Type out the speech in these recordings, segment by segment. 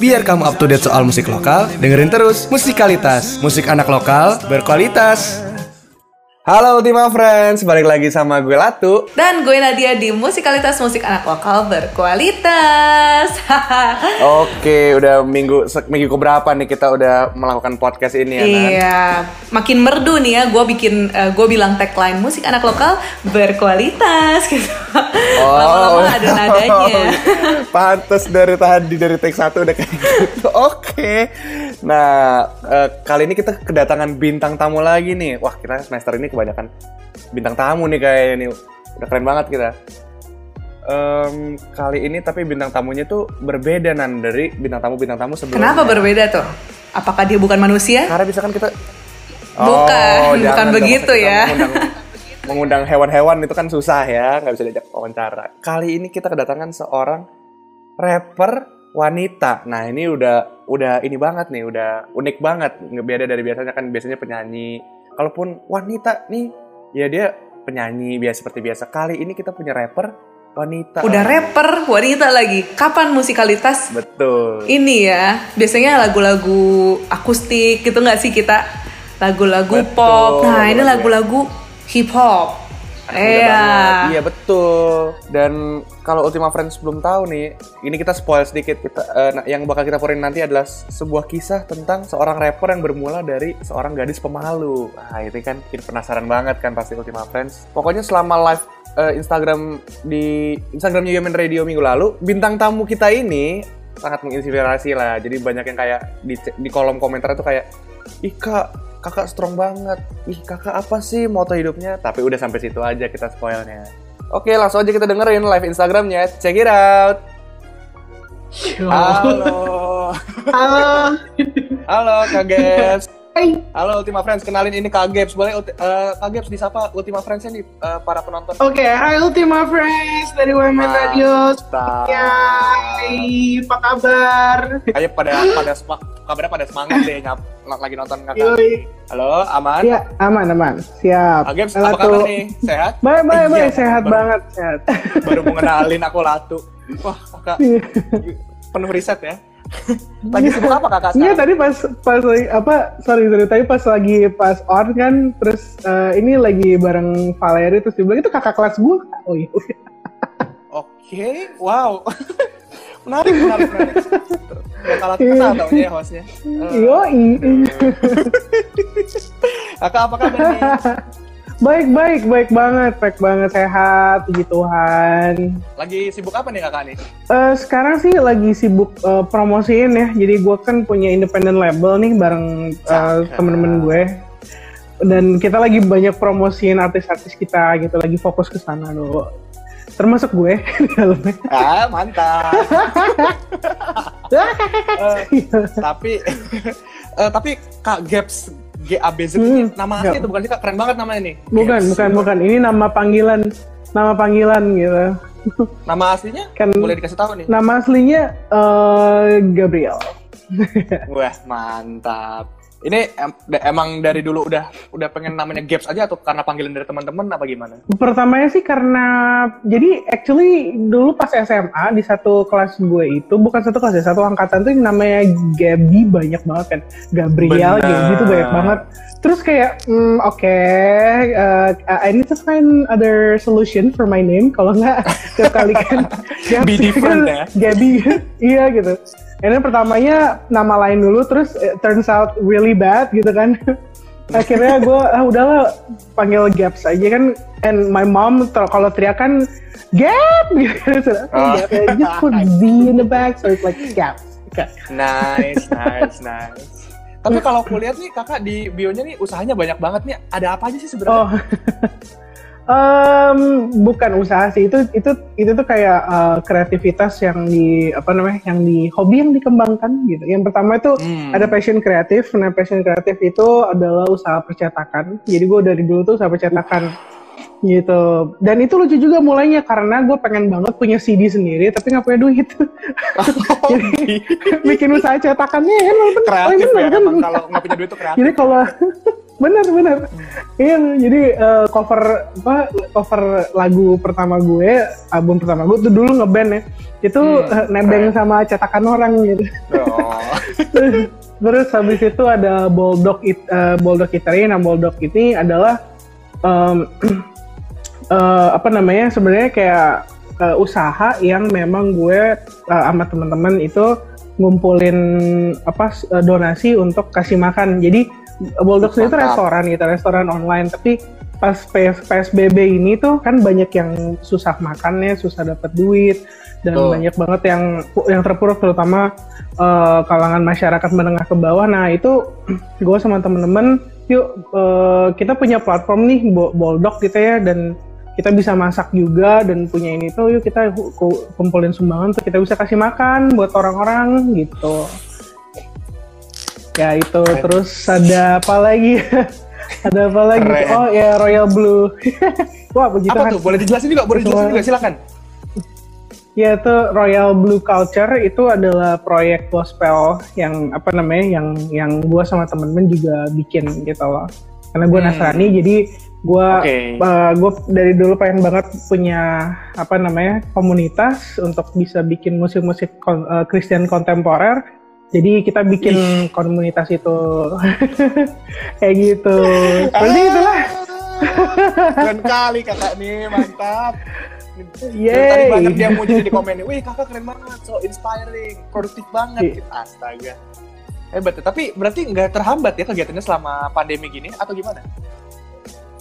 Biar kamu up to date soal musik lokal, dengerin terus Musikalitas, musik anak lokal berkualitas. Halo Ultima Friends, balik lagi sama gue Latu. Dan gue Nadia di Musikalitas Musik Anak Lokal Berkualitas. Oke, udah minggu minggu keberapa nih kita udah melakukan podcast ini ya Nan? iya, makin merdu nih ya. Gue bikin, eh, gue bilang tagline musik anak lokal berkualitas gitu. Lama-lama ada nadanya. Pantes dari tadi dari take satu udah kayak gitu. Oke. Nah, eh, kali ini kita kedatangan bintang tamu lagi nih. Wah, kita semester ini kebanyakan bintang tamu nih kayaknya nih. Udah keren banget kita. Em, kali ini tapi bintang tamunya tuh berbeda nan dari bintang tamu bintang tamu sebelumnya. Kenapa berbeda tuh? Apakah dia bukan manusia? Karena bisa kan kita Bukan, bukan begitu ya. Mengundang, mengundang hewan-hewan itu kan susah ya, nggak bisa diajak wawancara. Kali ini kita kedatangan seorang rapper wanita. Nah ini udah udah ini banget nih, udah unik banget, nggak beda dari biasanya kan biasanya penyanyi. Kalaupun wanita nih, ya dia penyanyi biasa seperti biasa. Kali ini kita punya rapper wanita. Udah rapper, wanita lagi. Kapan musikalitas Betul. ini ya? Biasanya lagu-lagu akustik gitu nggak sih kita? Lagu-lagu pop. Nah ini lagu- lagu-lagu hip hop. Iya. Iya betul. Dan kalau Ultima Friends belum tahu nih, ini kita spoil sedikit. Kita nah, yang bakal kita porin nanti adalah sebuah kisah tentang seorang rapper yang bermula dari seorang gadis pemalu. Nah, itu kan bikin penasaran banget kan pasti Ultima Friends. Pokoknya selama live eh, Instagram di Instagramnya Yemen Radio minggu lalu, bintang tamu kita ini sangat menginspirasi lah. Jadi banyak yang kayak di, di kolom komentar itu kayak, ih kak, kakak strong banget. Ih kakak apa sih moto hidupnya? Tapi udah sampai situ aja kita spoilnya. Oke langsung aja kita dengerin live Instagramnya. Check it out. Halo. Halo. Halo Kak. Hai. Halo Ultima Friends, kenalin ini Kak Gebs. Boleh eh, Kak Gebs disapa Ultima Friends-nya nih eh, para penonton. Oke, hai Ultima Friends dari Women Radio. Ya, apa kabar? Kayak pada pada semak- kabarnya pada semangat deh nyap lagi nonton kakak. Yoi. Halo, aman? Ya, aman, aman. Siap. Kak Latu. apa kabar nih? Sehat? Baik, baik, Eh, baik. iya, Sehat baru- banget, sehat. Baru mengenalin aku Latu. Wah, kakak penuh riset ya. Lagi sibuk apa kakak Iya tadi pas pas lagi apa sorry sorry tadi pas lagi pas on kan terus eh, ini lagi bareng Valeri terus dia bilang itu kakak kelas gue oh iya Oke, wow. menarik, menarik, menarik. Bakal Latu kenal tau ya hostnya. Yo, Kakak apa kabar nih? Baik baik baik banget baik banget sehat puji Tuhan Lagi sibuk apa nih kakak nih? Eh, sekarang sih lagi sibuk eh, promosiin ya. Jadi gue kan punya independent label nih bareng Cakep. temen-temen gue. Dan kita lagi banyak promosiin artis-artis kita gitu. Lagi fokus ke sana dulu. Termasuk gue di dalamnya. Ah, mantap. Eh, tapi eh, tapi Kak Gaps GABZ Hmm, nama asli itu bukan sih Kak? Keren banget namanya nih. Bukan, Gaps. bukan, bukan. Ini nama panggilan. Nama panggilan gitu. Nama aslinya Kan- boleh dikasih tahu nih. Nama aslinya eh, Gabriel. Wah, mantap. Ini em- emang dari dulu udah udah pengen namanya Gaps aja atau karena panggilan dari teman-teman apa gimana? Pertamanya sih karena jadi actually dulu pas SMA di satu kelas gue itu bukan satu kelas ya satu angkatan tuh namanya Gabi banyak banget kan Gabriel Benar. Gabi tuh banyak banget terus kayak hmm, oke uh, I need to find other solution for my name kalau nggak tiap kali kan Be Gabi different kan ya. Gabi iya gitu ini pertamanya nama lain dulu terus it turns out really bad gitu kan akhirnya gue ah udahlah panggil Gaps aja kan and my mom ter- kalau teriakan Gap gitu Oh. Gap, just put Z in the back so it's like Gaps Okay. Nice, nice, nice. Tapi kalau aku lihat nih kakak di bionya nih usahanya banyak banget nih. Ada apa aja sih sebenarnya? Oh, Em, bukan usaha sih itu itu itu tuh kayak eh, kreativitas yang di apa namanya yang di hobi yang dikembangkan gitu. Yang pertama itu Hmm. ada passion kreatif. Nah passion kreatif itu adalah usaha percetakan. Jadi gue dari dulu tuh usaha percetakan gitu. Dan itu lucu juga mulainya karena gue pengen banget punya CD sendiri tapi nggak punya duit. Jadi bikin usaha cetakannya kan walaupun- kreatif oh, ya bener kan? kalau nggak punya duit tuh kreatif. Jadi kalau bener bener iya jadi uh, cover apa cover lagu pertama gue album pertama gue tuh dulu ngeband ya. Itu hmm, uh, nebeng sama cetakan orang gitu. Oh. terus habis itu ada bulldog it, uh, bulldog itari nah bulldog ini adalah um, uh, apa namanya sebenarnya kayak uh, usaha yang memang gue uh, sama teman-teman itu ngumpulin apa donasi untuk kasih makan. Jadi Bulldogs itu restoran gitu, restoran online. Tapi pas PS, PSBB ini tuh kan banyak yang susah makannya, susah dapat duit, dan oh. banyak banget yang yang terpuruk terutama uh, kalangan masyarakat menengah ke bawah. Nah itu gue sama temen-temen, yuk uh, kita punya platform nih Boldog gitu ya, dan kita bisa masak juga dan punya ini tuh yuk kita kumpulin sumbangan tuh kita bisa kasih makan buat orang-orang gitu ya itu Keren. terus ada apa lagi ada apa lagi Keren. oh ya Royal Blue wah begitu apa tuh boleh dijelasin juga boleh dijelasin juga silakan Ya itu Royal Blue Culture itu adalah proyek gospel yang apa namanya yang yang gue sama temen-temen juga bikin gitu loh. Karena gue hmm. Nasrani jadi gue okay. uh, gue dari dulu pengen banget punya apa namanya komunitas untuk bisa bikin musik-musik uh, Kristen kontemporer jadi kita bikin Ih. komunitas itu kayak gitu. Seperti ah. itulah. Keren kali kakak nih, mantap. Yeay. Tadi banget dia mau jadi di komen, wih kakak keren banget, so inspiring, produktif banget. Gitu. Astaga. Hebat, tapi berarti nggak terhambat ya kegiatannya selama pandemi gini atau gimana?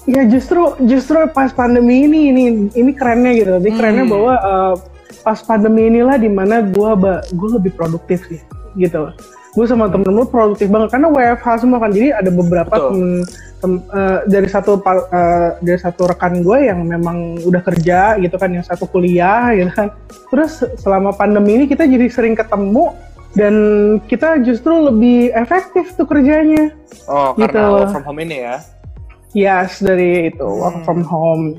Ya justru justru pas pandemi ini ini ini kerennya gitu. Jadi hmm. kerennya bahwa uh, pas pandemi inilah di mana gue gue lebih produktif sih gitu. Gue sama temen-temen produktif banget karena WFH semua kan. Jadi ada beberapa temen, tem, uh, dari satu uh, dari satu rekan gue yang memang udah kerja gitu kan yang satu kuliah gitu kan. Terus selama pandemi ini kita jadi sering ketemu dan kita justru lebih efektif tuh kerjanya. Oh gitu. karena work from home ini ya? Yes dari itu work hmm. from home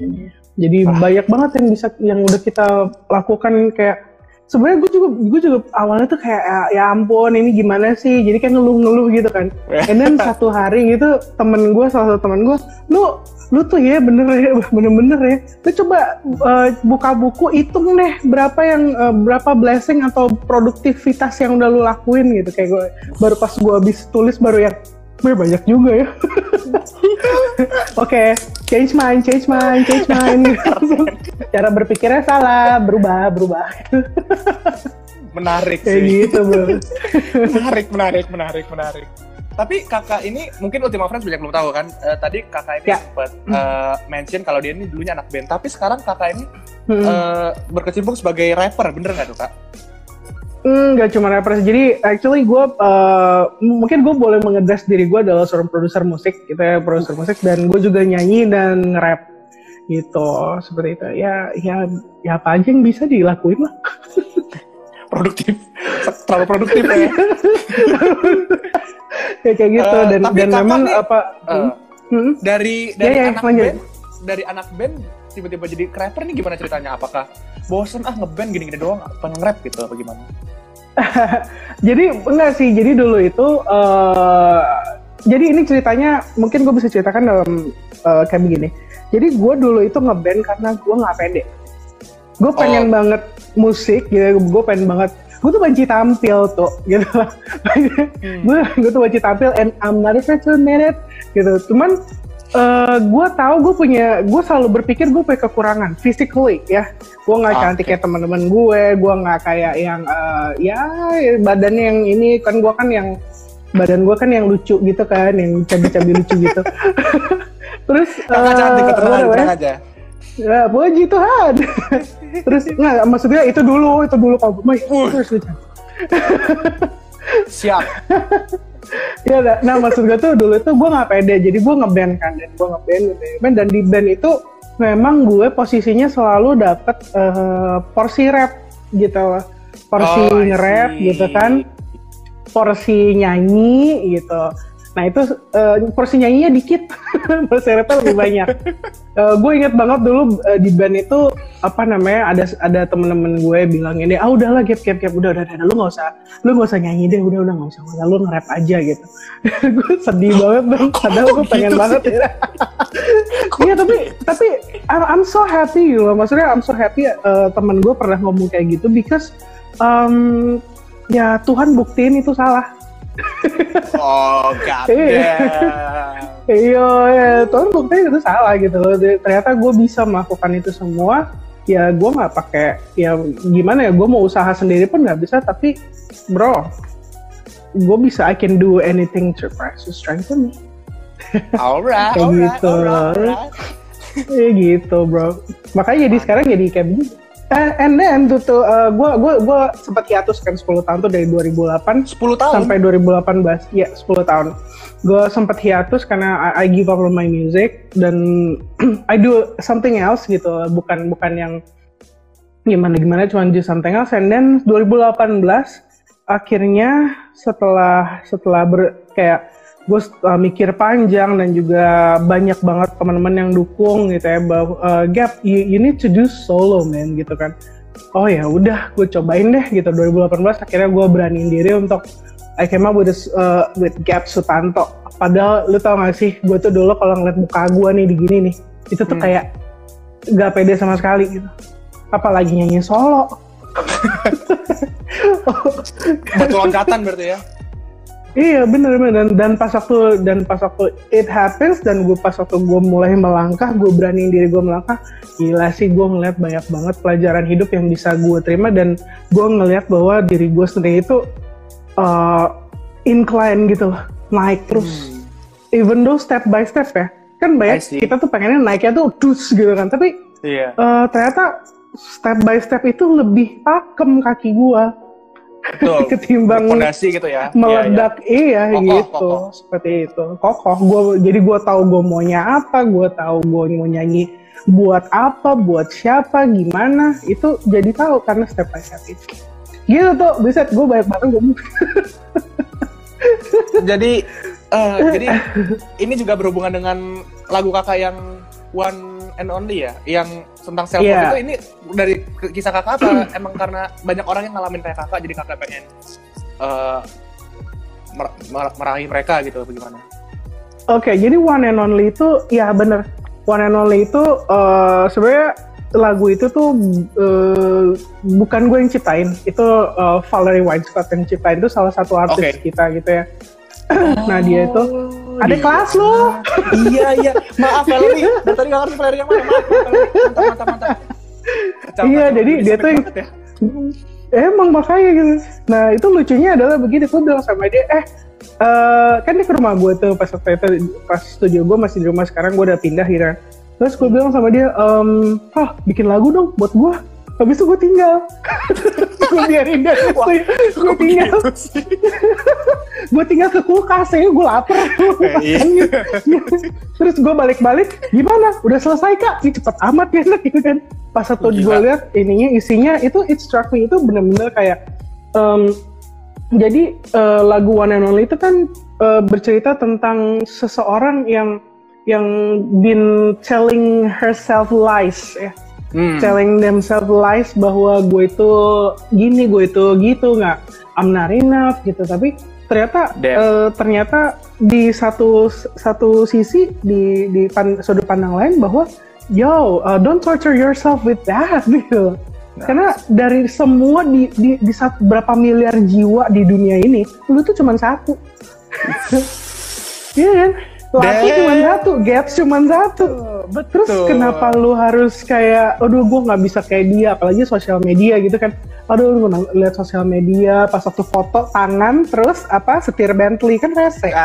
jadi ah. banyak banget yang bisa yang udah kita lakukan kayak sebenarnya gue juga gue juga awalnya tuh kayak ya, ya ampun ini gimana sih? Jadi kayak ngeluh-ngeluh gitu kan. And then satu hari gitu temen gue salah satu temen gue lu lu tuh ya bener ya bener-bener ya lu coba uh, buka buku hitung deh berapa yang uh, berapa blessing atau produktivitas yang udah lu lakuin gitu. Kayak gue baru pas gue habis tulis baru yang Wih, banyak juga ya. Oke, okay, change mind, change mind, change mind. Cara berpikirnya salah, berubah, berubah. menarik Kayak sih. gitu, bro. menarik, menarik, menarik, menarik. Tapi kakak ini mungkin Ultima Friends banyak belum tahu kan. Uh, tadi kakak ini ya. sempat uh, mention kalau dia ini dulunya anak band. Tapi sekarang kakak ini hmm. uh, berkecimpung sebagai rapper, bener nggak tuh kak? Enggak cuma rapper jadi actually gue uh, mungkin gue boleh mengedres diri gue adalah seorang produser musik gitu ya produser musik. Dan gue juga nyanyi dan rap gitu. Seperti itu. Ya ya ya apa aja yang bisa dilakuin lah. Produktif. Terlalu produktif ya. Ya kayak gitu. Uh, dan dan memang nih, apa uh, hmm? dari dari ya, ya, anak lanjut. band dari anak band tiba-tiba jadi rapper nih gimana ceritanya? Apakah bosen ah ngeband gini-gini doang apa nge-rap gitu apa gimana? Jadi enggak sih. Jadi dulu itu uh, jadi ini ceritanya mungkin gue bisa ceritakan dalam uh, kayak begini. Jadi gue dulu itu ngeband karena gue nggak pede. Gue pengen oh. banget musik gitu. Gue pengen banget gue tuh benci tampil tuh gitu. Hmm. gue gue tuh benci tampil and I'm not afraid to admit it gitu. Cuman uh, eh, gue tahu gue punya gue selalu berpikir gue punya kekurangan physically ya. Gue nggak cantik kayak teman-teman gue gue nggak kayak yang uh, ya badannya yang ini kan gue kan yang badan gue kan yang lucu gitu kan yang cabi-cabi lucu gitu. Terus uh, cantik tenang aja. Ya puji Tuhan terus nggak maksudnya itu dulu itu dulu kalau terus. Siap Iya, nah maksud gue tuh dulu tuh gue nggak pede, jadi gue ngeband kan, dan gue ngeband ya. Dan di band itu memang gue posisinya selalu dapet uh, porsi rap gitu loh, porsi oh, nge-rap gitu kan, porsi nyanyi gitu. Nah itu uh, porsi nyanyinya dikit, porsi rapnya lebih banyak. uh, gue inget banget dulu uh, di band itu apa namanya ada ada temen-temen gue bilang ini ah udahlah gap gap gap udah udah, udah lu nggak usah lu nggak usah nyanyi deh udah udah nggak usah usah lu nge-rap aja gitu. gue sedih banget dong, padahal gue pengen gitu banget ya. Iya tapi tapi I'm so happy gitu loh. Maksudnya I'm so happy uh, temen gue pernah ngomong kayak gitu because um, ya Tuhan buktiin itu salah oh, god iya. iya, iya, Tuhan buktinya itu salah gitu loh. Ternyata gue bisa melakukan itu semua. Ya gue nggak pakai, ya gimana ya, gue mau usaha sendiri pun nggak bisa. Tapi bro, gue bisa, I can do anything to Christ to strengthen me. Alright, alright, gitu. alright. Kayak gitu bro. Makanya jadi sekarang jadi kayak begini Uh, and then tuh, tuh uh, gue gue gue sempat hiatus kan 10 tahun tuh dari 2008 10 tahun? sampai 2018 ya 10 tahun. Gue sempat hiatus karena I, I give up on my music dan I do something else gitu. Bukan bukan yang gimana gimana cuma do something else. And then 2018 akhirnya setelah setelah ber, kayak gue uh, mikir panjang dan juga banyak banget teman-teman yang dukung gitu ya bahwa uh, Gap you, you need to do solo man gitu kan. Oh ya udah gue cobain deh gitu. 2018 akhirnya gue beraniin diri untuk I came up with, this, uh, with Gap Sutanto. Padahal lu tau gak sih gue tuh dulu kalau ngeliat muka gue nih di gini nih itu tuh hmm. kayak gak pede sama sekali gitu. Apalagi nyanyi solo. Betul loncatan berarti ya Iya bener bener. Dan, dan pas waktu dan pas waktu it happens dan gue pas waktu gue mulai melangkah gue beraniin diri gue melangkah gila sih gue ngeliat banyak banget pelajaran hidup yang bisa gue terima dan gue ngeliat bahwa diri gue sendiri itu uh, incline gitu loh naik terus. Hmm. even though step by step ya. Kan banyak kita tuh pengennya naiknya tuh dus gitu kan tapi yeah. uh, ternyata step by step itu lebih pakem kaki gue Betul. ketimbang fondasi gitu ya. Meledak iya, iya. iya kokoh, gitu. kokoh. seperti itu. Kokoh. Gue jadi gue tahu gue maunya apa gue tahu gue mau nyanyi buat apa buat siapa gimana. Itu jadi tahu karena step by step itu. Gitu tuh bisa gue banyak banget gue jadi uh, jadi ini juga berhubungan dengan lagu kakak yang one and only ya yang tentang self yeah. itu ini dari kisah kakak apa emang karena banyak orang yang ngalamin kayak kakak jadi kakak pengen uh, mer mer meraih mereka gitu bagaimana? Oke, okay, jadi one and only itu ya bener one and only itu uh, sebenarnya lagu itu tuh uh, bukan gue yang ciptain, itu uh, Valerie Scott yang ciptain itu salah satu artis okay. kita gitu ya. nah dia itu oh, ada kelas lo. iya iya. Maaf Valerie, dari tadi gak ngerti Valerie yang mana. Maaf, mantap mantap mantap. Kacau, iya, jadi dia tuh yang, ya. emang makanya gitu. Nah itu lucunya adalah begini, gue bilang sama dia, eh uh, kan dia ke rumah gue tuh pas waktu itu pas studio gue masih di rumah sekarang gue udah pindah gitu. Terus gue bilang sama dia, ehm, ah bikin lagu dong buat gue habis itu gue tinggal. Gue biarin dia gue tinggal. gue tinggal ke kulkas ya gue lapar. Iya. terus gue balik-balik gimana? Udah selesai kak? Ih, cepet amat ya gitu kan. Pas satu gue lihat ininya isinya itu it struck me itu bener-bener kayak um, jadi uh, lagu One and Only itu kan uh, bercerita tentang seseorang yang yang been telling herself lies ya hmm. telling themselves lies bahwa gue itu gini gue itu gitu nggak I'm not enough gitu tapi ternyata uh, ternyata di satu satu sisi di di pan, sudut pandang lain bahwa yo uh, don't torture yourself with that gitu nah. karena dari semua di di, di satu, berapa miliar jiwa di dunia ini lu tuh cuma satu Iya kan? Laki cuma satu, gaps cuma satu. Betul. Terus kenapa lu harus kayak, aduh gue nggak bisa kayak dia, apalagi sosial media gitu kan. Aduh lu lihat sosial media pas waktu foto tangan terus apa setir Bentley kan rese.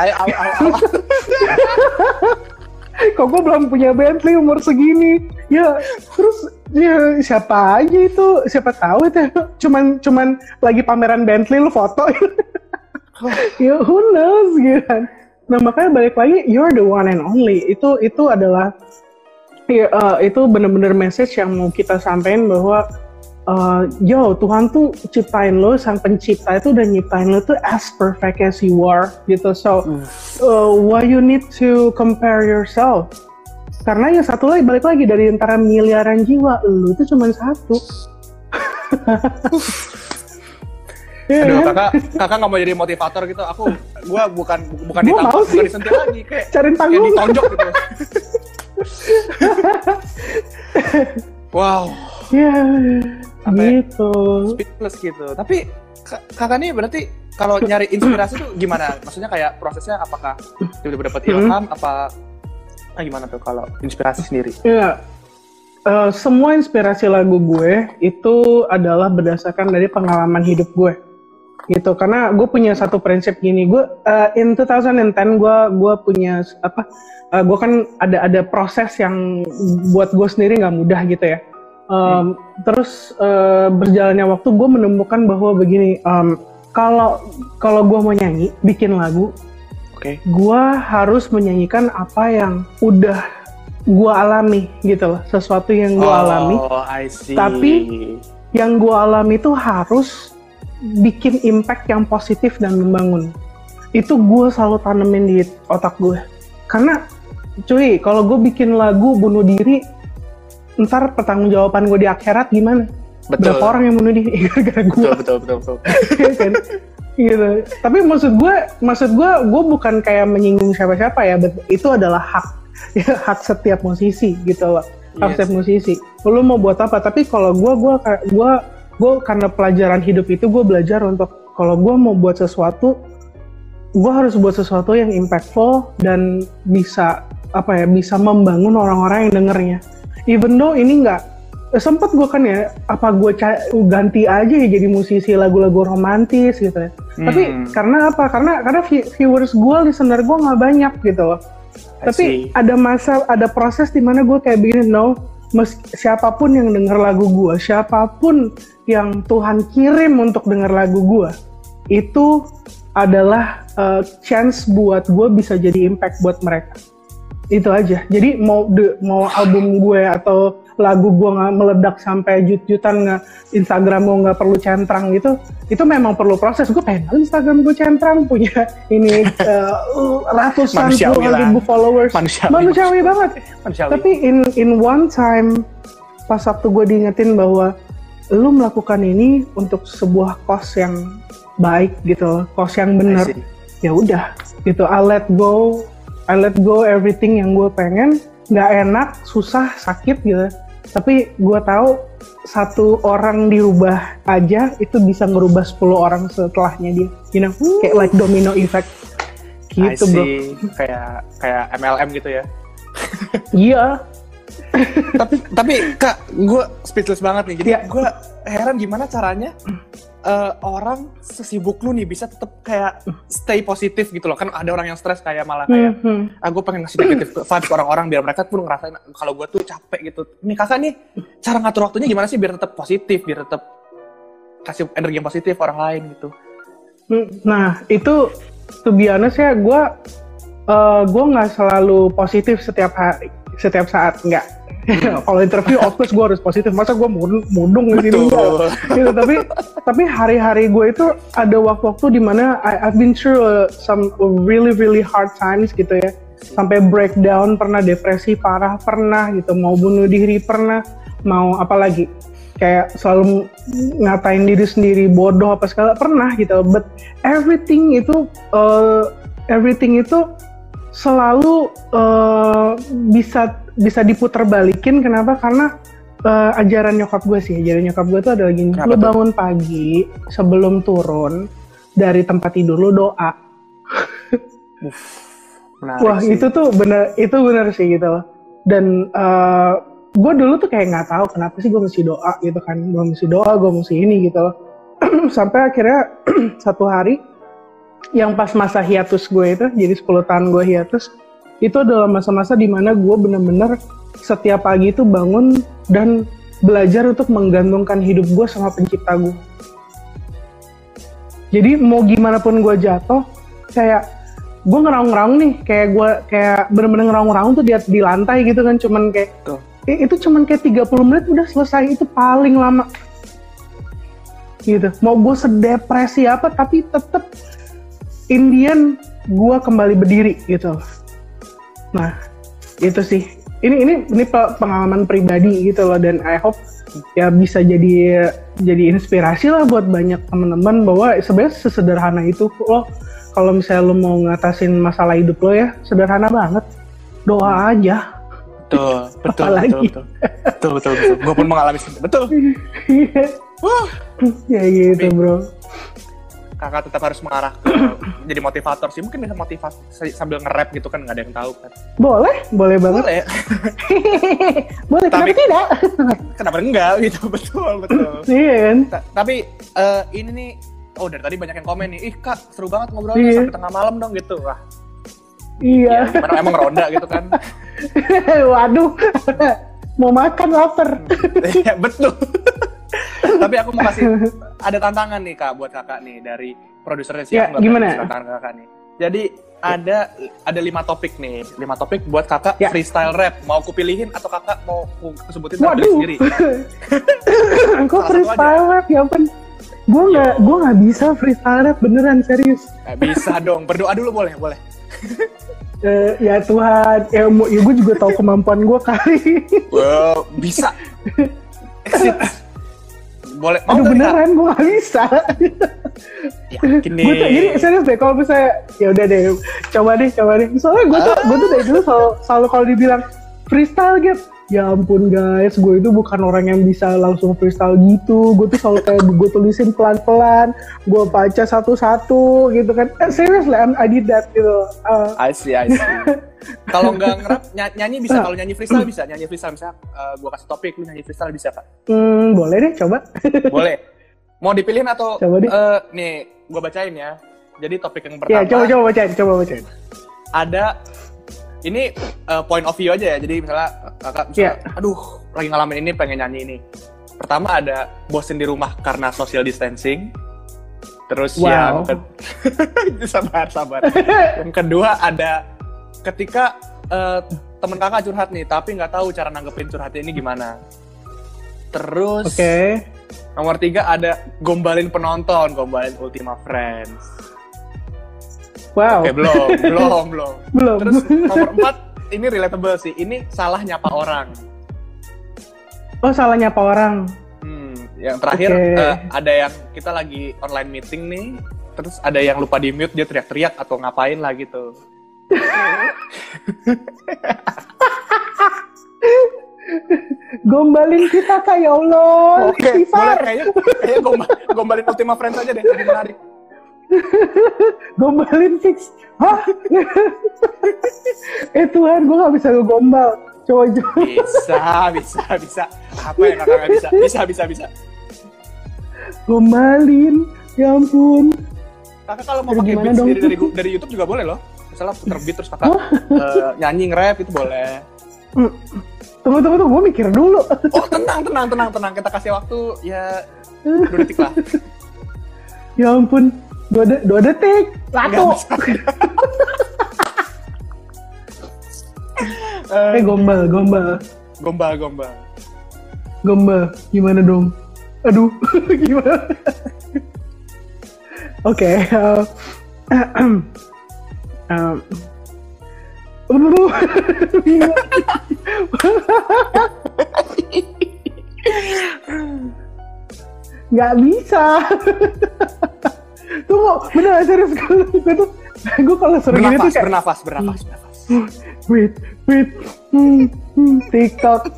Kok gue belum punya Bentley umur segini? Ya terus ya siapa aja itu siapa tahu itu cuman cuman lagi pameran Bentley lu foto. ya who knows gitu kan Nah makanya balik lagi you're the one and only. Itu itu adalah ya, uh, itu benar-benar message yang mau kita sampaikan bahwa uh, yo Tuhan tuh ciptain lo sang pencipta itu udah nyiptain lo tuh as perfect as you are gitu. So uh, why you need to compare yourself? Karena yang satu lagi balik lagi dari antara miliaran jiwa lu itu cuma satu Aduh, kan? kakak, kakak nggak mau jadi motivator gitu. Aku, gua bukan bukan Gua sih. bukan disentil lagi, kayak Cariin kayak panggung. ditonjok gitu. wow, ya ya? gitu speechless gitu. Tapi ka- kakak nih berarti kalau nyari inspirasi tuh gimana? Maksudnya kayak prosesnya apakah tiba-tiba dapat ilham? Apa nah gimana tuh kalau inspirasi sendiri? ya eh, semua inspirasi lagu gue itu adalah berdasarkan dari pengalaman hidup gue gitu. Karena gue punya satu prinsip gini. Gue eh, in 2010 gue gue punya apa eh, gue kan ada ada proses yang buat gue sendiri nggak mudah gitu ya. Em, terus eh, berjalannya waktu gue menemukan bahwa begini em, kalau kalau gue mau nyanyi bikin lagu Oke. gue harus menyanyikan apa yang udah gue alami gitu loh. Sesuatu yang gue alami. Oh, I see. Tapi- yang gue alami itu harus bikin impact yang positif dan membangun. Itu gue selalu tanemin di otak gue. Karena, cuy, kalau gue bikin lagu bunuh diri, ntar pertanggungjawaban gue di akhirat gimana? betul. Berapa orang yang bunuh diri gara-gara gue? Betul, betul, betul, betul. Iya kan? gitu. Tapi maksud gue, maksud gue, gue bukan kayak menyinggung siapa-siapa ya. itu adalah hak, ya, hak setiap musisi gitu loh. Hak setiap musisi. Lu mau buat apa? Tapi kalau gue, gue, gue, gue karena pelajaran hidup itu gue belajar untuk kalau gue mau buat sesuatu, gue harus buat sesuatu yang impactful dan bisa apa ya, bisa membangun orang-orang yang dengernya. Even though ini nggak sempet gue kan ya apa gue ganti aja ya jadi musisi lagu-lagu romantis gitu ya tapi Hmm. karena apa karena karena vi- viewers gue listener gue nggak banyak gitu loh tapi ada masa ada proses di mana gue kayak begini no mes- siapa pun yang denger lagu gue siapa pun yang Tuhan kirim untuk denger lagu gue itu adalah uh, chance buat gue bisa jadi impact buat mereka. Itu aja. Jadi mau de, mau album gue atau lagu gue nggak meledak sampai jut-jutan nggak Instagram gue nggak perlu centrang gitu itu memang perlu proses. Gue pengen Instagram gue centrang punya ini uh, ratusan puluhan ribu followers. Manusiawi. manusiawi banget. Manusiawi. tapi in in one time pas waktu gue diingetin bahwa lu melakukan ini untuk sebuah kos yang baik gitu kos yang I benar ya udah gitu. I let go I let go everything yang gue pengen. Nggak enak susah sakit gitu. Tapi gue tahu satu orang dirubah aja itu bisa ngerubah 10 orang setelahnya dia. You know kayak like domino effect. I gitu bro. see. Kayak kayak MLM gitu ya. iya tapi tapi kak gue speechless banget nih. Jadi Iya. gue heran gimana caranya eh, orang sesibuk lu nih bisa tetap kayak stay positif gitu loh. Kan ada orang yang stres kayak malah kayak Hmm, hmm. ah gue pengen ngasih negatif vibes ke orang-orang biar mereka pun ngerasain kalau gue tuh capek gitu. Nih kakak nih cara ngatur waktunya gimana sih biar tetap positif biar tetap kasih energi yang positif orang lain gitu? Hmm, Nah itu to be honest ya gue eh gue nggak selalu positif setiap hari setiap saat nggak kalau interview of course gue harus positif. Masa gue mudung di sini? Enggak. gitu. Tapi tapi hari-hari gue itu ada waktu-waktu di mana I, I've been through uh, some really really hard times gitu ya. Sampai breakdown pernah depresi parah pernah gitu. Mau bunuh diri pernah. Mau apa lagi? Kayak selalu ngatain diri sendiri bodoh apa segala pernah gitu. But everything itu uh, everything itu selalu uh, bisa bisa diputar balikin kenapa karena uh, ajaran nyokap gue sih ajaran nyokap gue tuh adalah gini Kenapa lu tuh? bangun pagi sebelum turun dari tempat tidur lu doa Menarik Wah sih. itu tuh bener itu bener sih gitu loh. Dan gue dulu tuh kayak nggak tahu kenapa sih gue mesti doa gitu kan. Gue mesti doa, gue mesti ini gitu loh. Sampai akhirnya satu hari yang pas masa hiatus gue itu, jadi 10 tahun gue hiatus, itu adalah masa-masa di mana gue bener-bener setiap pagi itu bangun dan belajar untuk menggantungkan hidup gue sama pencipta gue. Jadi mau gimana pun gue jatuh, kayak gue ngeraung-ngeraung nih, kayak gue kayak bener-bener ngeraung-ngeraung tuh di, di lantai gitu kan, cuman kayak Tuh. eh, itu cuman kayak 30 menit udah selesai itu paling lama. gitu mau gue sedepresi apa tapi tetep Indian gue kembali berdiri gitu. Nah itu sih. Ini ini ini pengalaman pribadi gitu loh. Dan I hope ya bisa jadi jadi inspirasi lah buat banyak teman-teman bahwa sebenarnya sesederhana itu lo kalau misalnya lo mau ngatasin masalah hidup lo ya sederhana banget. Doa aja. Betul betul betul, betul. Betul betul betul. Gue pun mengalami betul Wah. ya gitu bro kakak tetap harus mengarah ke jadi motivator sih. Mungkin bisa motivasi sambil nge-rap gitu kan nggak ada yang tahu kan. Boleh boleh banget. Boleh. Boleh tapi tidak? kenapa enggak? Gitu betul betul. Iya kan? Tapi uh, ini nih oh dari tadi banyak yang komen nih ih kak seru banget ngobrolnya iya. sampai tengah malam dong gitu. Wah. Iya. Ya, gimana emang ronda gitu kan. Waduh. Mau makan lapar. Iya betul tapi aku mau kasih ada tantangan nih kak buat kakak nih dari produsernya sih ya, gimana? tantangan kakak nih. Jadi ada ada lima topik nih lima topik buat kakak ya. freestyle rap. Mau aku pilihin atau kakak mau aku sebutin Waduh. sendiri? Kok freestyle rap? Ya ampun. Gue nggak gue nggak bisa freestyle rap beneran serius. Gak bisa dong. Berdoa dulu boleh boleh. Uh, ya Tuhan ya, ya gue juga tahu kemampuan gue kali. Wow bisa. Exit boleh. Mau Aduh beneran? Gue gak bisa. Yakin nih gue tuh jadi serius deh kalau misalnya ya udah deh coba deh coba deh. Soalnya gue tuh gue tuh dari dulu selalu, selalu kalau dibilang freestyle gitu ya ampun guys gue itu bukan orang yang bisa langsung freestyle gitu. Gue tuh selalu kayak gue tulisin pelan-pelan gue baca satu-satu gitu kan. Eh, seriously I did that gitu. Uh. I see I see. Kalau nggak ngerap nyanyi bisa. Kalau nyanyi freestyle bisa. Nyanyi freestyle misalnya uh, gue kasih topik lu nyanyi freestyle bisa pak. Hmm, boleh deh coba. Boleh. Mau dipilihin atau coba deh. Uh, nih gue bacain ya. Jadi topik yang ya, pertama ya coba coba bacain coba bacain. Ada ini uh, point of view aja ya. Jadi misalnya kakak misalnya, yeah. aduh lagi ngalamin ini pengen nyanyi ini. Pertama ada bosen di rumah karena social distancing. Terus wow. yang ke... sabar sabar. yang kedua ada ketika uh, temen kakak curhat nih, tapi nggak tahu cara nanggepin curhatnya ini gimana. Terus okay. nomor tiga ada gombalin penonton, gombalin Ultima Friends. Wow. Oke, belum, belum, belum. belum. Terus nomor empat, ini relatable sih. Ini salah nyapa orang. Oh, salah nyapa orang. Hmm, yang terakhir okay. uh, eh, ada yang kita lagi online meeting nih, terus ada yang lupa di mute dia teriak-teriak atau ngapain lah gitu. gombalin kita kayak ya Allah. Oke, okay, boleh kayaknya, kayaknya gombalin Ultima Friends aja deh, lebih menarik. gombalin fix. Hah? Eh Tuhan gue gak bisa ngegombal. Coba coba. Bisa bisa bisa. Apa yang kakak gak bisa bisa bisa bisa. Gombalin ya ampun. Kakak kalau mau pakai beat sendiri dari dari YouTube juga boleh loh. Misalnya puter beat terus kakak uh, nyanyi nge-rap itu boleh. Hmm. tunggu tunggu tunggu. Gue mikir dulu. Oh tenang tenang tenang tenang. Kita kasih waktu ya dua detik lah. Ya ampun dua, de dua detik. Satu. Eh gombal gombal. Gombal gombal. Gombal gimana dong? Aduh gimana? Oke okay, uh, um, nggak bisa Tunggu, bener serius gue tuh gue kalau sering gini tuh kayak bernafas, bernafas, bernafas. Wait, wait, hmm, hmm, TikTok.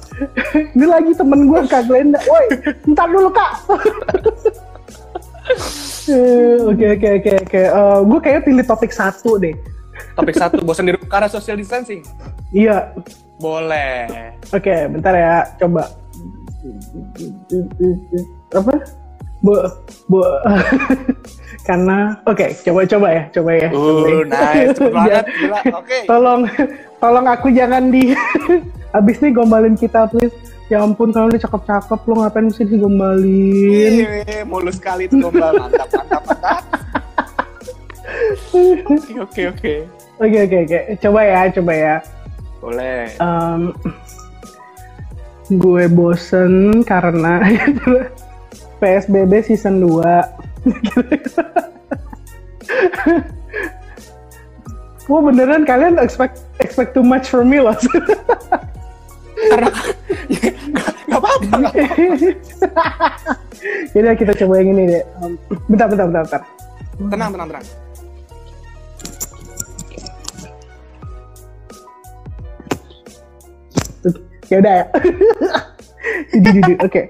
Ini lagi temen gue Kak Glenda. Woi, ntar dulu Kak. Eh, oke oke oke oke. Eh, gue kayak pilih topik satu deh. Topik satu, bosan di karena social distancing. Iya. Boleh. Oke, okay, bentar ya, coba. Apa? Bu, bu. karena oke okay, coba coba ya. Coba ya. uh nice cepet banget gila. Oke. okay. tolong tolong aku jangan di abis nih gombalin kita please. Ya ampun kalau udah cakep-cakep lo ngapain mesti digombalin? Iya, mulus sekali itu gombal. Mantap mantap mantap. Oke oke oke. Oke oke coba ya coba ya. Boleh. Um, gue bosen karena PSBB season 2. Wah beneran kalian expect expect too much from me loh. Karena nggak apa-apa. Jadi kita coba yang ini deh. Um, bentar, bentar, bentar, bentar. Tenang, tenang, tenang. Ya udah ya. Oke.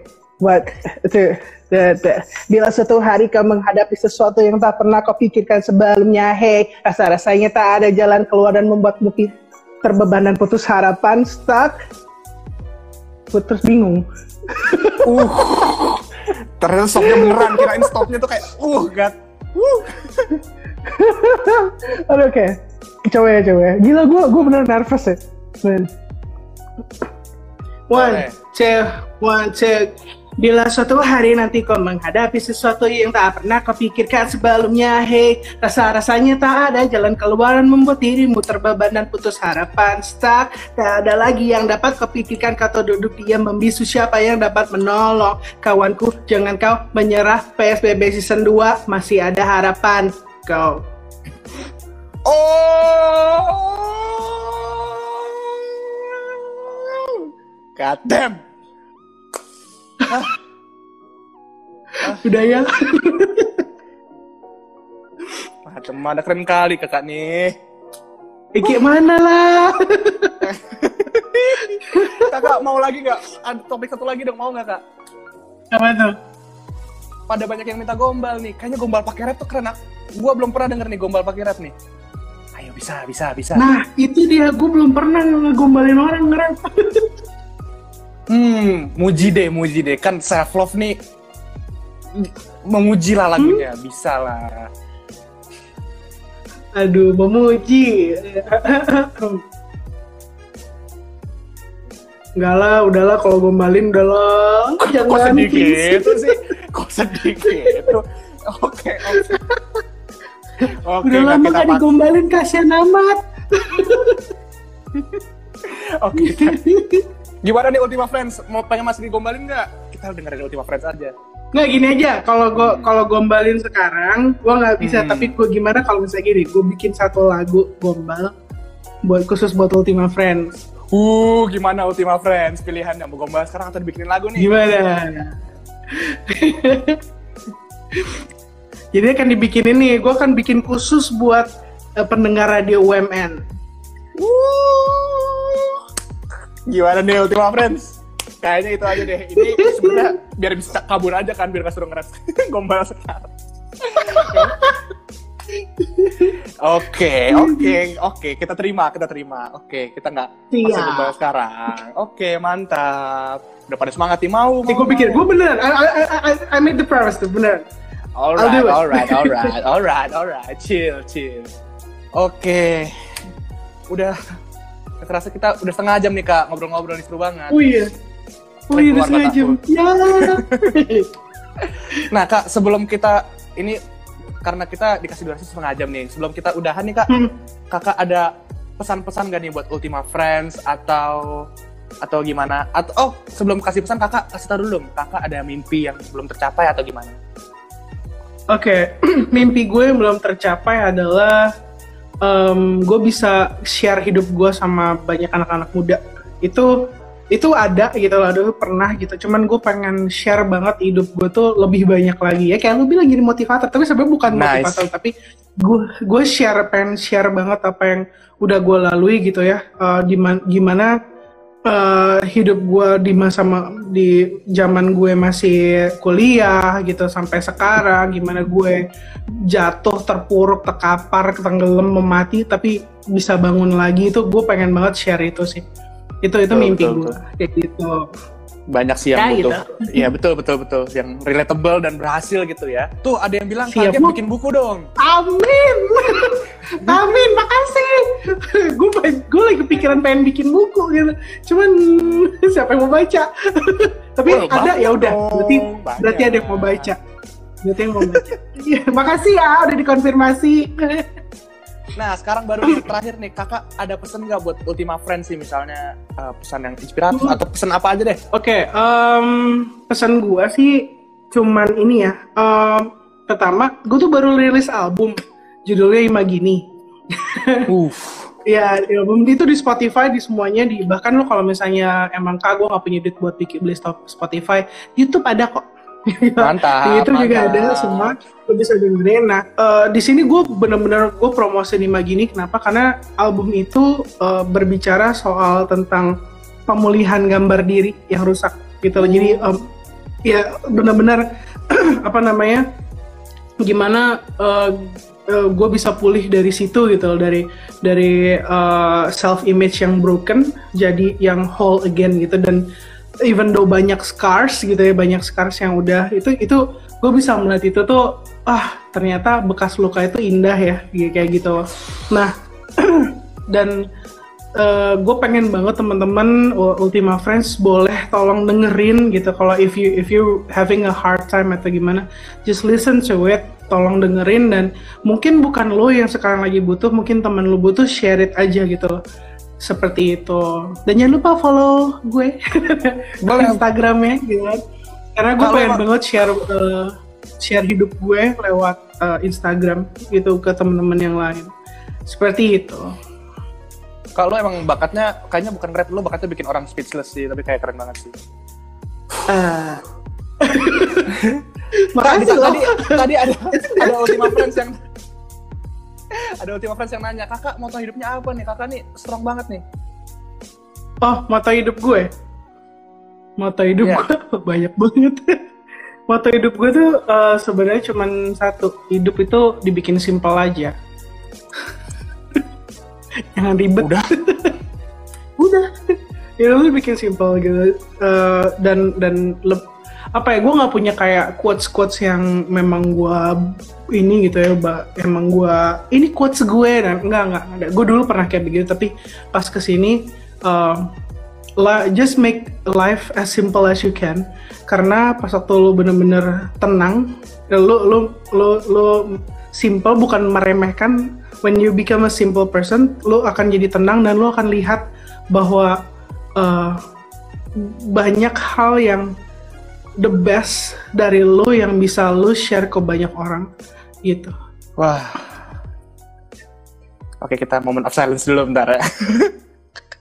Buat itu the- the- bila suatu hari kau menghadapi sesuatu yang tak pernah kau pikirkan sebelumnya, hey, rasa-rasanya tak ada jalan keluar dan membuatmu terbeban dan putus harapan, stuck, putus bingung. Uh. Ternyata stopnya beneran. Kirain stopnya tuh kayak, uh, gat. Uh. Oke, coba ya, coba ya. Gila, gue gue bener nervous ya. Man. One, two, one, two. Bila suatu hari nanti kau menghadapi sesuatu yang tak pernah kau pikirkan sebelumnya, hey, rasa-rasanya tak ada jalan keluar dan membuat dirimu terbeban dan putus harapan, stuck, tak ada lagi yang dapat kau pikirkan, kau duduk diam membisu siapa yang dapat menolong. Kawanku, jangan kau menyerah, PSBB season 2 masih ada harapan. Go. Oh. God damn. Udah ya? Macam mana keren kali kakak nih. Eh, gimana lah? kakak mau lagi nggak? Ada topik satu lagi dong, mau nggak kak? Apa tuh? Pada banyak yang minta gombal nih. Kayaknya gombal pakai rap tuh keren. Gua belum pernah denger nih gombal pakai rap nih. Ayo bisa, bisa, bisa. Nah, itu dia. Gue belum pernah ngegombalin orang ngerap. Hmm, muji deh, muji deh. Kan self love nih memuji lah lagunya, bisa lah. Aduh, memuji. Enggak lah, udahlah kalau gombalin udahlah. Kok Jangan sedih please. gitu sih? Kok sedih gitu? Oke, oke. Oke, Udah lama kita gak digombalin, kasihan amat. Oke. Gimana nih Ultima Friends? Mau pengen masih digombalin nggak? Kita dengerin Ultima Friends aja. Nggak gini aja, kalau gua kalau gombalin sekarang, gua nggak bisa. Hmm. Tapi gua gimana kalau misalnya gini, gua bikin satu lagu gombal buat khusus buat Ultima Friends. Uh, gimana Ultima Friends? Pilihannya mau gombal sekarang atau dibikinin lagu nih? Gimana? Jadi akan dibikin ini, gue akan bikin khusus buat eh, pendengar radio UMN. Uh. Gimana nih Ultima Friends? Kayaknya itu aja deh. Ini sebenarnya biar bisa kabur aja kan, biar gak suruh ngeres gombal sekarang. Oke, oke, oke. Kita terima, kita terima. Oke, kita nggak masih Siap. gombal sekarang. Oke, mantap. Udah pada semangat nih mau. Nih gue pikir, gue bener, I, I, I, I made the promise tuh, bener. Alright, it. alright, alright, alright, alright. Chill, chill. Oke. Udah terasa kita udah setengah jam nih kak ngobrol-ngobrol nih seru banget. Oh iya. Oh iya, udah setengah jam. Ya. Nah kak sebelum kita ini karena kita dikasih durasi setengah jam nih. Sebelum kita udahan nih kak, Hmm. kakak ada pesan-pesan gak nih buat Ultima Friends atau atau gimana? Atau oh sebelum kasih pesan kakak kasih tahu dulu, kakak ada mimpi yang belum tercapai atau gimana? Oke, mimpi gue yang belum tercapai adalah gue bisa share hidup gue sama banyak anak-anak muda. Itu itu ada gitu loh, dulu pernah gitu. Cuman gue pengen share banget hidup gue tuh lebih banyak lagi ya. Kayak lu bilang jadi motivator, tapi sebenarnya bukan Nice. motivator, tapi gue gue share pengen share banget apa yang udah gue lalui gitu ya. Eh, gimana gimana eh, hidup gue di masa ma- di zaman gue masih kuliah gitu sampai sekarang gimana gue jatuh terpuruk terkapar tenggelam memati tapi bisa bangun lagi itu gue pengen banget share itu sih. Itu itu Betul, mimpi gue kayak gitu banyak sih yang Ya, butuh. gitu. Iya betul betul betul yang relatable dan berhasil gitu ya. Tuh ada yang bilang Siap, kalian Bu. bikin buku dong. amin amin makasih gue gue lagi kepikiran pengen bikin buku gitu cuman siapa yang mau baca tapi Oh, ada ya udah berarti banyak. berarti ada yang mau baca berarti yang mau baca Iya, makasih ya udah dikonfirmasi Nah sekarang baru nih, terakhir nih kakak ada pesan nggak buat Ultima Friends sih misalnya uh, pesan yang inspiratif atau pesan apa aja deh? Oke, em, pesan gua sih cuman ini ya. em, pertama, gue tuh baru rilis album judulnya Imagini. Uff. Ya, album itu di Spotify di semuanya di bahkan lo kalau misalnya emang kak gue nggak punya duit buat bikin beli Spotify, YouTube ada kok. Mantap, Di YouTube juga ada semua lo bisa dengerin. Nah, eh, di sini gue bener-bener gue promosi di Magini. Kenapa? Karena album itu eh, berbicara soal tentang pemulihan gambar diri yang rusak gitu loh. Jadi em, ya benar-benar apa namanya gimana gue bisa pulih dari situ gitu loh dari dari self image yang broken jadi yang whole again gitu dan even though banyak scars gitu ya banyak scars yang udah itu itu gue bisa melihat itu tuh ah ternyata bekas luka itu indah ya kayak gitu. Nah dan gue pengen banget teman-teman uh, Ultima Friends boleh tolong dengerin gitu. Kalau if you if you having a hard time atau gimana just listen to it tolong dengerin. Dan mungkin bukan lo yang sekarang lagi butuh mungkin teman lo butuh share it aja gitu seperti itu dan jangan lupa follow gue Boleh. Instagramnya gitu kan karena gue pengen banget share uh, share hidup gue lewat uh, Instagram gitu ke teman-teman yang lain seperti itu Kalau emang bakatnya kayaknya bukan rap lu bakatnya bikin orang speechless sih, tapi kayak keren banget sih. Tadi, Makasih loh. tadi, tadi ada ada Ultima Friends yang ada Ultima Friends yang nanya, kakak moto hidupnya apa nih? Kakak nih strong banget nih. Oh, moto hidup gue. Moto hidup Iya. gue banyak banget. moto hidup gue tuh eh, sebenarnya cuman satu. Hidup itu dibikin simpel aja. Jangan ribet. Udah. Udah. Ya lu bikin simpel gitu. Eh, dan dan leb- apa ya? Gue nggak punya kayak quotes quotes yang memang gue ini gitu ya, ba, emang gue ini quotes gue dan enggak enggak ada. Gue dulu pernah kayak begitu, tapi pas ke sini eh, la, just make life as simple as you can. Karena pas waktu lu bener-bener tenang, lu lu lu lu simple bukan meremehkan. When you become a simple person, lu akan jadi tenang dan lu akan lihat bahwa eh, banyak hal yang the best dari lu yang bisa lu share ke banyak orang gitu. Wah. Oke, kita moment of silence dulu bentar ya.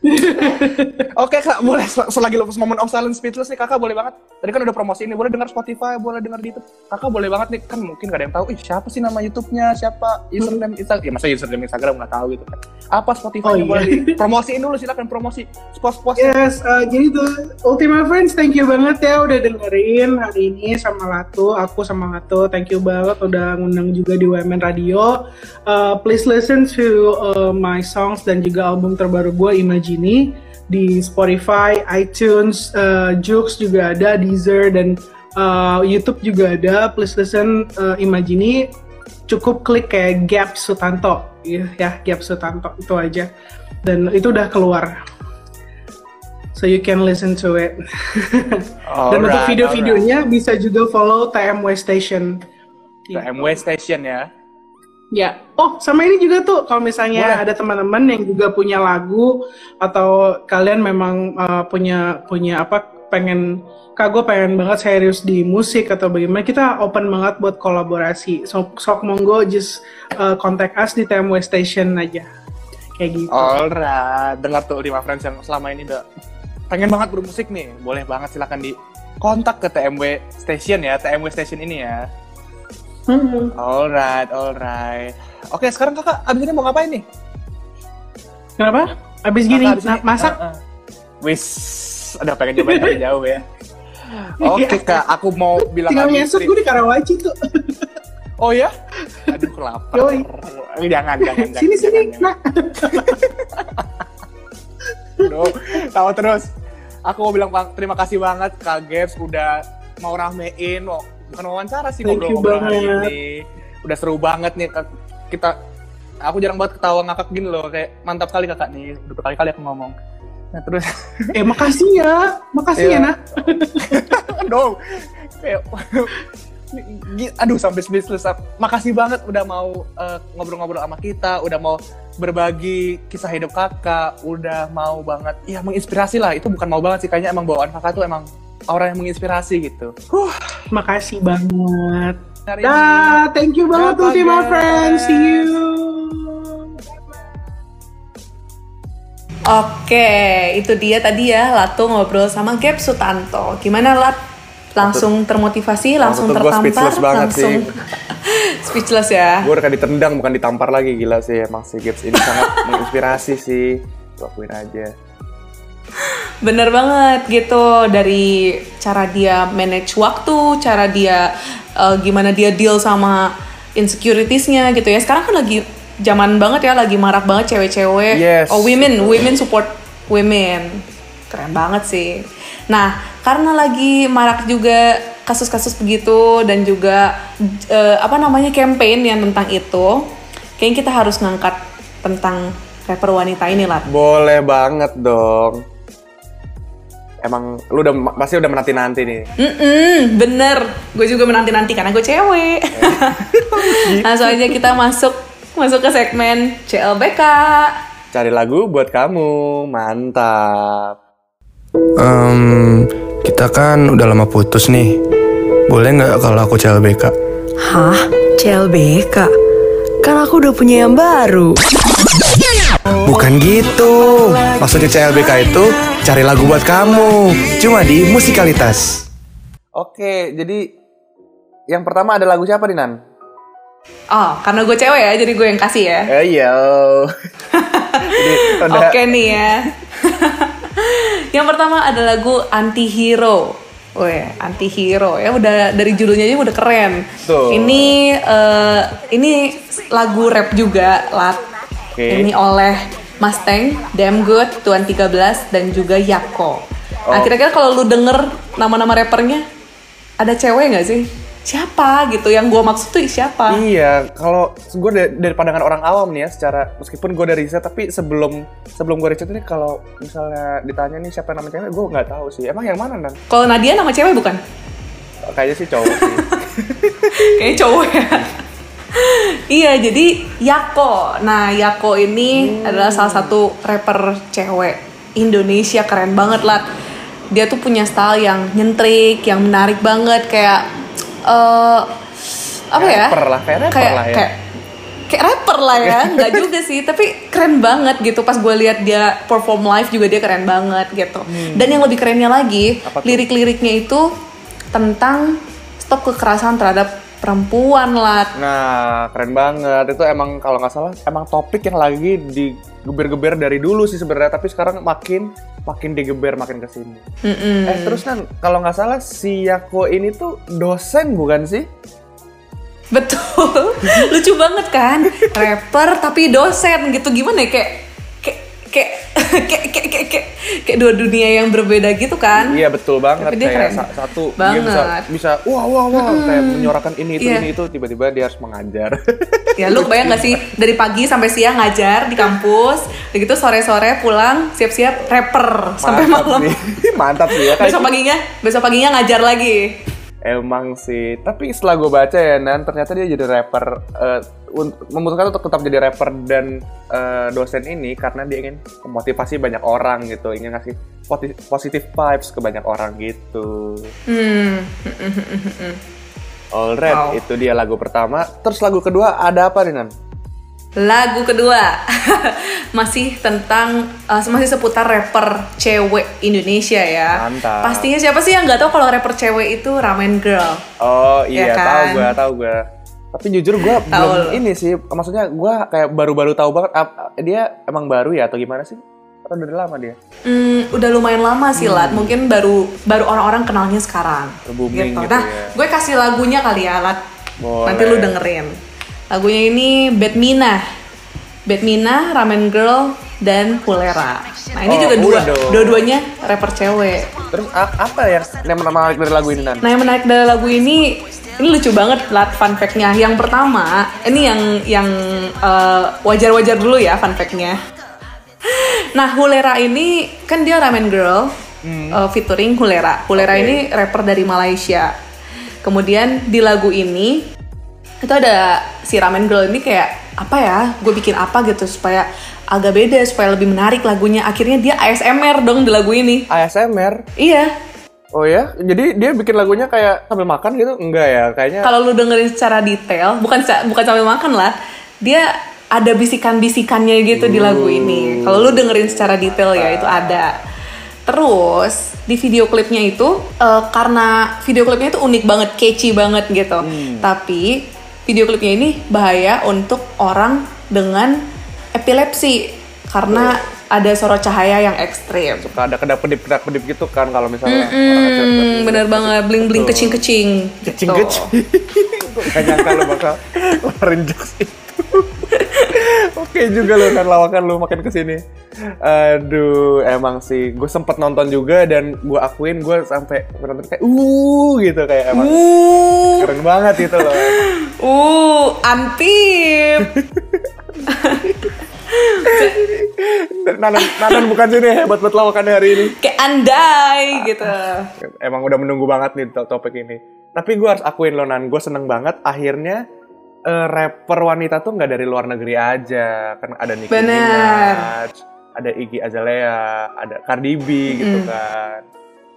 Oke kak, boleh sel- selagi lo moment of silence speechless nih kakak boleh banget. Tadi kan udah promosi ini, boleh dengar Spotify, boleh dengar di YouTube. Kakak boleh banget nih, kan mungkin gak ada yang tahu. Ih siapa sih nama YouTube-nya, siapa username Instagram? Ya masa username Instagram nggak tahu gitu kan. Apa Spotify Oh, iya. boleh di promosiin dulu silakan promosi. Spos-spos. Yes, uh, jadi tuh Ultima Friends, thank you banget ya udah dengerin hari ini sama Latu, aku sama Latu, thank you banget udah ngundang juga di WMN Radio. Uh, please listen to uh, my songs dan juga album terbaru gue Imagini di Spotify, iTunes, uh, Joox juga ada, Deezer dan uh, YouTube juga ada. Please listen uh, Imagini. Cukup klik kayak Gap Sutanto, ya, ya Gap Sutanto itu aja. Dan itu udah keluar so you can listen to it. Dan untuk video-videonya bisa juga follow TMW Station. MW Station ya. Ya. Oh, sama ini juga tuh kalau misalnya Boleh. ada teman-teman yang juga punya lagu atau kalian memang uh, punya punya apa pengen kak gue pengen banget serius di musik atau bagaimana kita open banget buat kolaborasi. So, sok monggo just uh, contact us di TMW Station aja. Kayak gitu. Alright, dengar tuh lima friends yang selama ini udah pengen banget bermusik nih, boleh banget silakan di kontak ke TMW Station ya, TMW Station ini ya. Hmm. Alright, alright. Oke, sekarang kakak abis ini mau ngapain nih? Kenapa? Abis gini abis ini- masak? Uh, uh. Wis, ada pengen cobain dari jauh ya. Oke kak, aku mau bilang Tinggal tri- gue di Karawaci tuh. Oh ya? Aduh, lapar. Yoi. Jangan, jangan, jangan. sini sini. jangan, Nah, tahu terus. Aku mau bilang terima kasih banget Kak Gebs udah mau ramein, mau, bukan wawancara sih Thank ngobrol-ngobrol hari ini. Udah seru banget nih kita. Aku jarang banget ketawa ngakak gini loh, kayak mantap kali kakak nih. Udah berkali-kali aku ngomong. Nah terus, eh makasih ya, makasih Iya. ya nah. dong, aduh sampai speechless. Makasih banget udah mau eh, ngobrol-ngobrol sama kita, udah mau berbagi kisah hidup kakak, udah mau banget, ya menginspirasi lah. Itu bukan mau banget sih, kayaknya emang bawaan kakak tuh emang orang yang menginspirasi gitu. Huh, makasih banget. Hari Dah, thank you banget Ultima guys. Friends. See you. Oke, itu dia tadi ya Lato ngobrol sama Gap Sutanto. Gimana Lat? Langsung termotivasi, langsung tertampar, speechless banget langsung speechless ya. Gue udah kayak ditendang bukan ditampar lagi gila sih emang si Gibbs ini sangat menginspirasi sih. Gua akuin aja. Bener banget gitu dari cara dia manage waktu, cara dia eh, gimana dia deal sama insecuritiesnya gitu ya. Sekarang kan lagi zaman banget ya, lagi marak banget cewek-cewek. Yes, oh women, women support women. Keren banget sih. Nah, karena lagi marak juga kasus-kasus begitu dan juga eh, apa namanya campaign yang tentang itu, kayaknya kita harus ngangkat tentang rapper wanita ini lah. Boleh banget dong. Emang lu udah pasti udah menanti nanti nih. Mm-mm, bener, gue juga menanti-nanti karena gue cewek. Langsung aja kita masuk masuk ke segmen CLBK. Cari lagu buat kamu, mantap. Em, kita kan udah lama putus nih. Boleh nggak kalau aku CLBK? Hah? CLBK? Kan aku udah punya yang baru. Bukan gitu. Maksudnya CLBK itu cari lagu buat kamu. Cuma di musikalitas. Oke, jadi yang pertama ada lagu siapa nih Nan? Oh, karena gue cewek ya, jadi gue yang kasih ya. Eh iya. Oke nih ya. yang pertama ada lagu Anti-Hero. Weh, anti-hero ya udah dari judulnya aja udah keren. Tuh. Ini eh, ini lagu rap juga, Lat. Oke. Ini oleh Mustang, Damn Good, Tuan 13 dan juga Yako. Nah, Oh. kira-kira kalau lu denger nama-nama rappernya ada cewek nggak sih? Siapa gitu? Yang gue maksud tuh siapa? Iya, kalau gue dari, dari pandangan orang awam nih ya, secara meskipun gue dari riset, tapi sebelum sebelum gue riset ini kalau misalnya ditanya nih siapa nama cewek, gue nggak tahu sih. Emang yang mana nan? Kalau Nadia nama cewek bukan? Kayaknya sih cowok sih. Kayaknya cowok ya. Iya, jadi Yako. Nah, Yako ini adalah salah satu rapper cewek Indonesia keren banget lah. Dia tuh punya style yang nyentrik, yang menarik banget kayak eh apa ya? Rapper lah, kayak rapper lah ya. Kayak, kayak rapper lah ya, nggak juga sih, tapi keren banget gitu. Pas gue lihat dia perform live juga dia keren banget gitu. Dan yang lebih kerennya lagi, Hmm. Lirik-liriknya itu tentang stop kekerasan terhadap perempuan lah. Nah, keren banget. Itu emang kalau nggak salah, emang topik yang lagi digeber-geber dari dulu sih sebenarnya. Tapi sekarang makin makin digeber makin ke sini. Eh terus kan kalau nggak salah si Yako ini tuh dosen bukan sih? Betul, lucu banget kan? Rapper tapi dosen gitu gimana ya kayak kayak kayak kayak kayak kayak, dua dunia yang berbeda gitu kan? Iya betul banget Tapi dia kayak keren. sa- satu dia Banget. bisa bisa wah wah wah kayak menyuarakan ini itu Iya. ini itu tiba-tiba dia harus mengajar. Ya lu bayang gak sih dari pagi sampai siang ngajar di kampus, begitu sore-sore pulang siap-siap rapper sampai Mantap malam. sih. Mantap sih ya kayak Besok paginya, besok paginya ngajar lagi. Emang sih, tapi setelah gue baca ya Nan, ternyata dia jadi rapper un- memutuskan untuk tetap jadi rapper dan eh, dosen ini karena dia ingin memotivasi banyak orang gitu, ingin ngasih positive vibes ke banyak orang gitu. Hmm. Alright, Wow. itu dia lagu pertama. Terus lagu kedua ada apa nih Nan? Lagu kedua masih tentang uh, masih seputar rapper cewek Indonesia ya. Mantap. Pastinya siapa sih yang nggak tahu kalau rapper cewek itu Ramen Girl? Oh iya, Ya kan? tahu gue, tahu gue. Tapi jujur gue belum ini sih, maksudnya gue kayak baru-baru tahu banget. dia emang baru ya atau gimana sih? Atau udah lama dia? Hmm, udah lumayan lama sih Lat. Mungkin baru baru orang-orang kenalnya sekarang. Booming gitu Nah, ya. gue kasih lagunya kali ya Lat. Boleh. Nanti lu dengerin. Lagunya ini Batmina. Batmina, Ramen Girl, dan Pulera. Nah ini Oh, juga dua, dua-duanya rapper cewek. Terus apa yang yang menarik dari lagu ini Nan? Nah yang menarik dari lagu ini ini lucu banget lat fun fact-nya. Yang pertama, ini yang yang eh, wajar-wajar dulu ya fun fact-nya. Nah Hulera ini kan dia ramen girl eh, featuring Hulera. Hulera Oke. ini rapper dari Malaysia. Kemudian di lagu ini itu ada si ramen girl ini kayak apa ya? Gue bikin apa gitu supaya agak beda supaya lebih menarik lagunya. Akhirnya dia ASMR dong di lagu ini. ASMR. Iya. Oh ya? Jadi dia bikin lagunya kayak sambil makan gitu? Enggak ya? Kayaknya Kalau lu dengerin secara detail, bukan bukan sambil makan lah, dia ada bisikan-bisikannya gitu di lagu ini. Kalau lu dengerin secara detail ya itu ada. Terus di video klipnya itu eh, karena video klipnya itu unik banget, catchy banget gitu. Tapi video klipnya ini bahaya untuk orang dengan epilepsi karena ada sorot cahaya yang ekstrim. suka ada kedap kedip kedap kedip gitu kan kalau misalnya Hmm, bener banget, bling bling Betul. kecing kecing. kecing kecing. Gak nyangka lo bakal keluarin jokes itu. Oke juga lo kan lawakan lo makin ke sini. Aduh, emang sih. Gue sempet nonton juga dan gue akuin gue sampai nonton kayak uh gitu kayak emang Uh, keren banget gitu loh. uh, antip. Nanan, Nanan bukan sini hebat buat lawakannya hari ini. Kayak andai gitu. Emang udah menunggu banget nih to- topik ini. Tapi gue harus akuin loh Nan, gue seneng banget akhirnya eh, rapper wanita tuh nggak dari luar negeri aja. Kan ada Nicki. Minaj, ada Iggy Azalea, ada Cardi B gitu kan.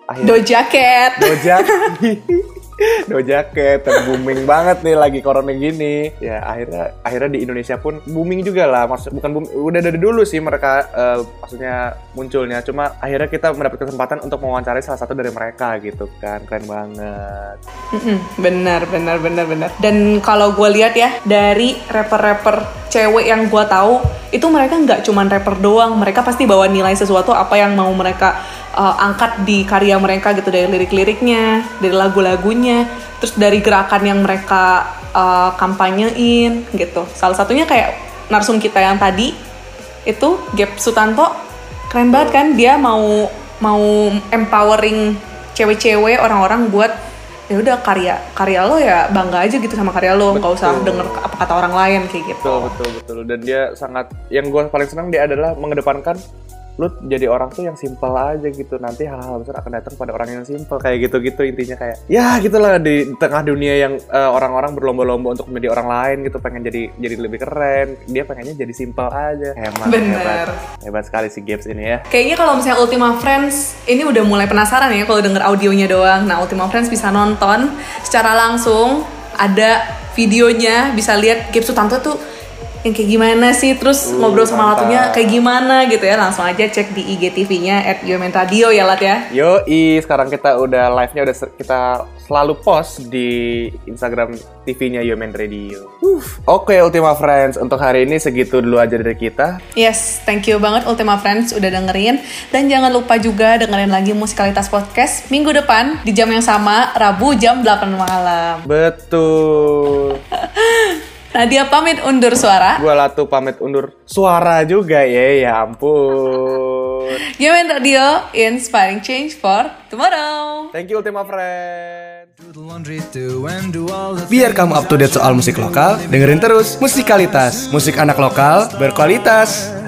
Akhirnya Doja Cat. Doja Doja Cat yang booming banget nih lagi corona gini. Ya akhirnya akhirnya di Indonesia pun booming juga lah. Maksud bukan boom, udah dari dulu sih mereka eh, maksudnya munculnya. Cuma akhirnya kita mendapat kesempatan untuk mewawancarai salah satu dari mereka gitu kan. Keren banget. Mm-mm, benar, benar, benar, benar. Dan kalau gue lihat ya dari rapper-rapper cewek yang gue tahu itu mereka nggak cuman rapper doang, mereka pasti bawa nilai sesuatu apa yang mau mereka uh, angkat di karya mereka gitu dari lirik-liriknya, dari lagu-lagunya, terus dari gerakan yang mereka uh, kampanyein gitu. Salah satunya kayak narsum kita yang tadi itu Gap Sutanto keren banget kan dia mau mau empowering cewek-cewek orang-orang buat ya udah karya karya lo ya bangga aja gitu sama karya lo nggak usah denger apa kata orang lain kayak gitu Betul betul betul. Dan dia sangat yang gue paling senang dia adalah mengedepankan lu jadi orang tuh yang simple aja gitu. Nanti hal-hal besar akan datang pada orang yang simple. Kayak gitu-gitu intinya kayak ya gitulah di tengah dunia yang eh, orang-orang berlomba-lomba untuk menjadi orang lain gitu. Pengen jadi jadi lebih keren. Dia pengennya jadi simple aja. Hebat Bener. hebat. Hebat sekali si Gibbs ini ya. Kayaknya kalau misalnya Ultima Friends ini udah mulai penasaran ya kalau denger audionya doang. Nah, Ultima Friends bisa nonton secara langsung, ada videonya, bisa lihat Gabe Sutanto tuh yang kayak gimana sih, terus Uh, ngobrol sama mantap. Latunya kayak gimana gitu ya. Langsung aja cek di IGTV-nya at Yomen Radio ya Lat ya. Yoi, sekarang kita udah live-nya udah kita selalu post di Instagram TV-nya Yomen Radio. Oke, Ultima Friends, untuk hari ini segitu dulu aja dari kita. Yes, thank you banget Ultima Friends udah dengerin. Dan jangan lupa juga dengerin lagi Musikalitas Podcast minggu depan di jam yang sama, Rabu jam 8 malam. Betul. Nadia pamit undur suara. Gua Latu pamit undur suara juga ya, ya ampun. Yomen Radio, inspiring change for tomorrow. Thank you Ultima Friends. Biar kamu up to date soal musik lokal, dengerin terus Musikalitas, musik anak lokal berkualitas.